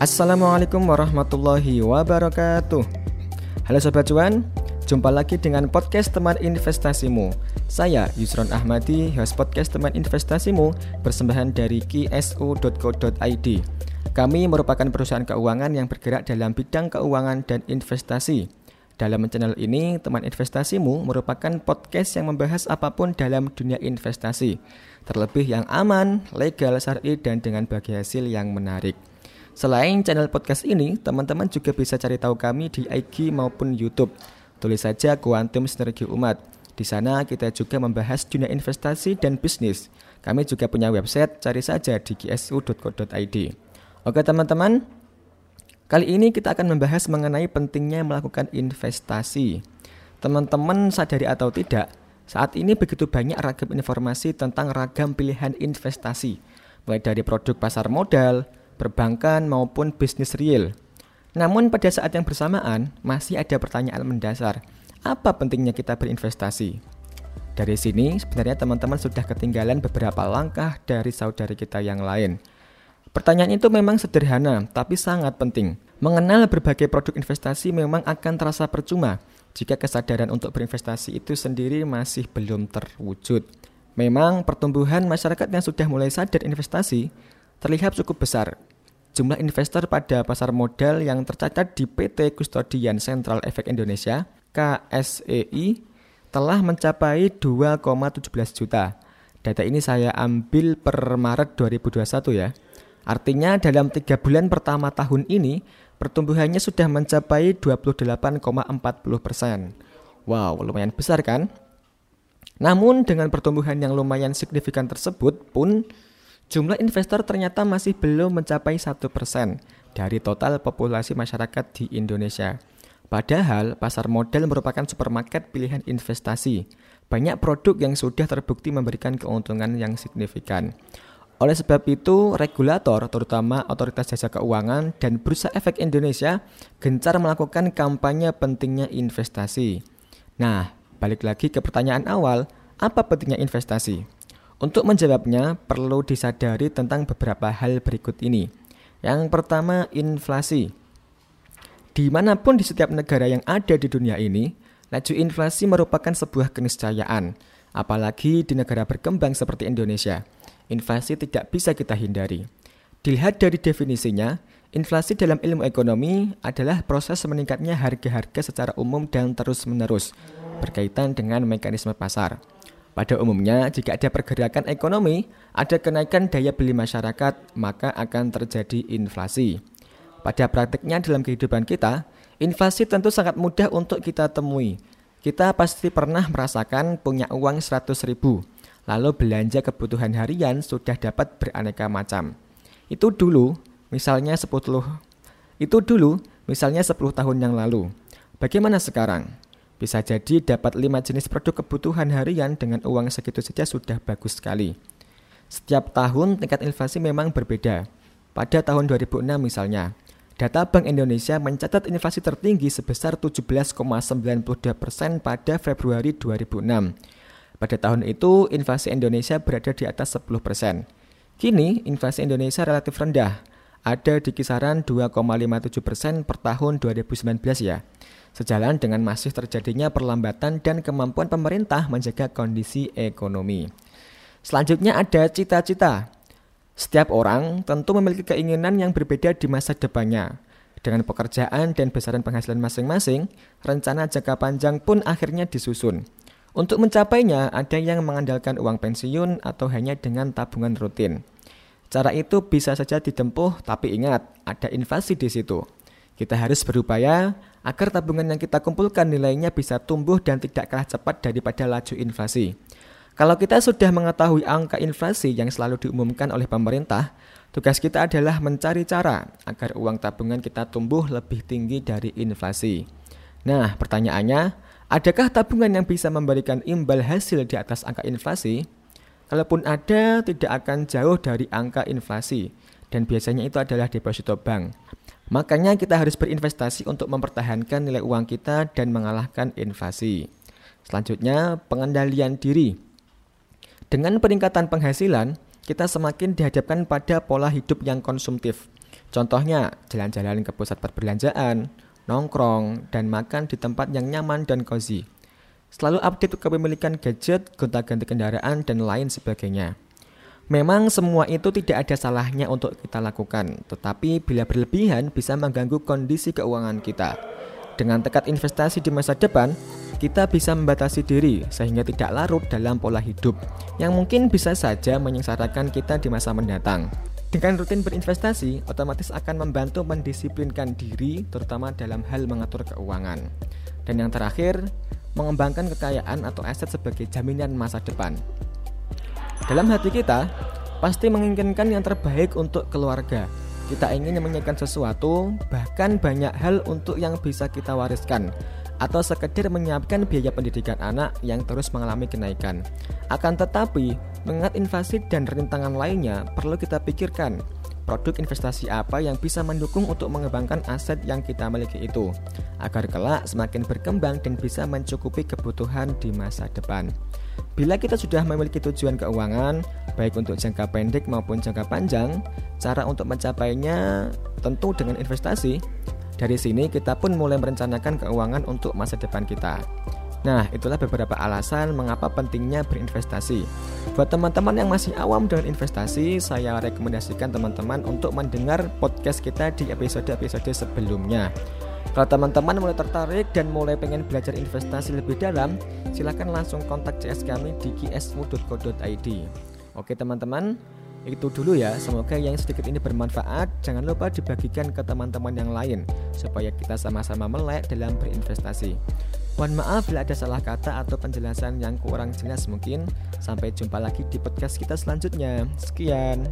Assalamualaikum warahmatullahi wabarakatuh. Halo Sobat Cuan, jumpa lagi dengan podcast teman investasimu. Saya Yusron Ahmadi, host podcast teman investasimu Persembahan dari ksu.co.id Kami merupakan perusahaan keuangan yang bergerak dalam bidang keuangan dan investasi. Dalam channel ini, teman investasimu merupakan podcast yang membahas apa pun dalam dunia investasi, terlebih yang aman, legal, syar'i, dan dengan bagi hasil yang menarik. Selain channel podcast ini, teman-teman juga bisa cari tahu kami di IG maupun YouTube. Tulis saja Quantum Sinergi Umat. Di sana kita juga membahas dunia investasi dan bisnis. Kami juga punya website, cari saja di gsu.co.id. Oke teman-teman, Kali ini kita akan membahas mengenai pentingnya melakukan investasi. Teman-teman sadari atau tidak, saat ini begitu banyak ragam informasi tentang ragam pilihan investasi, mulai dari produk pasar modal, perbankan maupun bisnis real. Namun pada saat yang bersamaan, masih ada pertanyaan mendasar. Apa pentingnya kita berinvestasi? Dari sini, sebenarnya teman-teman sudah ketinggalan beberapa langkah dari saudari kita yang lain. Pertanyaan itu memang sederhana, tapi sangat penting. Mengenal berbagai produk investasi memang akan terasa percuma jika kesadaran untuk berinvestasi itu sendiri masih belum terwujud. Memang pertumbuhan masyarakat yang sudah mulai sadar investasi terlihat cukup besar. Jumlah investor pada pasar modal yang tercatat di PT Kustodian Sentral Efek Indonesia KSEI telah mencapai 2,17 juta. Data ini saya ambil per Maret 2021 ya. Artinya dalam tiga bulan pertama tahun ini, pertumbuhannya sudah mencapai 28,40 persen. Wow, lumayan besar kan? Namun dengan pertumbuhan yang lumayan signifikan tersebut pun, jumlah investor ternyata masih belum mencapai satu persen dari total populasi masyarakat di Indonesia. Padahal pasar modal merupakan supermarket pilihan investasi. Banyak produk yang sudah terbukti memberikan keuntungan yang signifikan. Oleh sebab itu, regulator, terutama Otoritas Jasa Keuangan dan Bursa Efek Indonesia, gencar melakukan kampanye pentingnya investasi. Nah, balik lagi ke pertanyaan awal, apa pentingnya investasi? Untuk menjawabnya, perlu disadari tentang beberapa hal berikut ini. Yang pertama, inflasi. Di mana pun di setiap negara yang ada di dunia ini, laju inflasi merupakan sebuah keniscayaan, apalagi di negara berkembang seperti Indonesia – inflasi tidak bisa kita hindari. Dilihat dari definisinya, inflasi dalam ilmu ekonomi adalah proses meningkatnya harga-harga secara umum dan terus-menerus berkaitan dengan mekanisme pasar. Pada umumnya, jika ada pergerakan ekonomi, ada kenaikan daya beli masyarakat, maka akan terjadi inflasi. Pada praktiknya dalam kehidupan kita, inflasi tentu sangat mudah untuk kita temui. Kita pasti pernah merasakan punya uang 100 ribu, lalu belanja kebutuhan harian sudah dapat beraneka macam. Itu dulu, misalnya 10 itu dulu, misalnya 10 tahun yang lalu. Bagaimana sekarang? Bisa jadi dapat 5 jenis produk kebutuhan harian dengan uang segitu saja sudah bagus sekali. Setiap tahun tingkat inflasi memang berbeda. Pada tahun 2006 misalnya, data Bank Indonesia mencatat inflasi tertinggi sebesar 17,92% pada Februari 2006 pada tahun itu, inflasi Indonesia berada di atas 10 persen. Kini, inflasi Indonesia relatif rendah, ada di kisaran 2,57 persen per tahun 2019 ya. Sejalan dengan masih terjadinya perlambatan dan kemampuan pemerintah menjaga kondisi ekonomi. Selanjutnya ada cita-cita. Setiap orang tentu memiliki keinginan yang berbeda di masa depannya. Dengan pekerjaan dan besaran penghasilan masing-masing, rencana jangka panjang pun akhirnya disusun. Untuk mencapainya, ada yang mengandalkan uang pensiun atau hanya dengan tabungan rutin. Cara itu bisa saja ditempuh, tapi ingat, ada invasi di situ. Kita harus berupaya agar tabungan yang kita kumpulkan nilainya bisa tumbuh dan tidak kalah cepat daripada laju inflasi. Kalau kita sudah mengetahui angka inflasi yang selalu diumumkan oleh pemerintah, tugas kita adalah mencari cara agar uang tabungan kita tumbuh lebih tinggi dari inflasi. Nah, pertanyaannya, Adakah tabungan yang bisa memberikan imbal hasil di atas angka inflasi? Kalaupun ada, tidak akan jauh dari angka inflasi, dan biasanya itu adalah deposito bank. Makanya kita harus berinvestasi untuk mempertahankan nilai uang kita dan mengalahkan inflasi. Selanjutnya, pengendalian diri. Dengan peningkatan penghasilan, kita semakin dihadapkan pada pola hidup yang konsumtif. Contohnya, jalan-jalan ke pusat perbelanjaan, nongkrong, dan makan di tempat yang nyaman dan cozy. Selalu update kepemilikan gadget, gonta-ganti kendaraan, dan lain sebagainya. Memang semua itu tidak ada salahnya untuk kita lakukan, tetapi bila berlebihan bisa mengganggu kondisi keuangan kita. Dengan tekad investasi di masa depan, kita bisa membatasi diri sehingga tidak larut dalam pola hidup yang mungkin bisa saja menyengsarakan kita di masa mendatang. Dengan rutin berinvestasi, otomatis akan membantu mendisiplinkan diri, terutama dalam hal mengatur keuangan. Dan yang terakhir, mengembangkan kekayaan atau aset sebagai jaminan masa depan. Dalam hati kita, pasti menginginkan yang terbaik untuk keluarga. Kita ingin menyiapkan sesuatu, bahkan banyak hal untuk yang bisa kita wariskan atau sekedar menyiapkan biaya pendidikan anak yang terus mengalami kenaikan. Akan tetapi, mengingat inflasi dan rintangan lainnya, perlu kita pikirkan produk investasi apa yang bisa mendukung untuk mengembangkan aset yang kita miliki itu, agar kelak semakin berkembang dan bisa mencukupi kebutuhan di masa depan. Bila kita sudah memiliki tujuan keuangan, baik untuk jangka pendek maupun jangka panjang, cara untuk mencapainya tentu dengan investasi. Dari sini kita pun mulai merencanakan keuangan untuk masa depan kita. Nah, itulah beberapa alasan mengapa pentingnya berinvestasi. Buat teman-teman yang masih awam dengan investasi, saya rekomendasikan teman-teman untuk mendengar podcast kita di episode-episode sebelumnya. Kalau teman-teman mulai tertarik dan mulai pengen belajar investasi lebih dalam, silahkan langsung kontak CS kami di gsmu.co.id. Oke teman-teman, itu dulu ya, semoga yang sedikit ini bermanfaat. Jangan lupa dibagikan ke teman-teman yang lain supaya kita sama-sama melek dalam berinvestasi. Mohon maaf bila ada salah kata atau penjelasan yang kurang jelas mungkin. Sampai jumpa lagi di podcast kita selanjutnya. Sekian.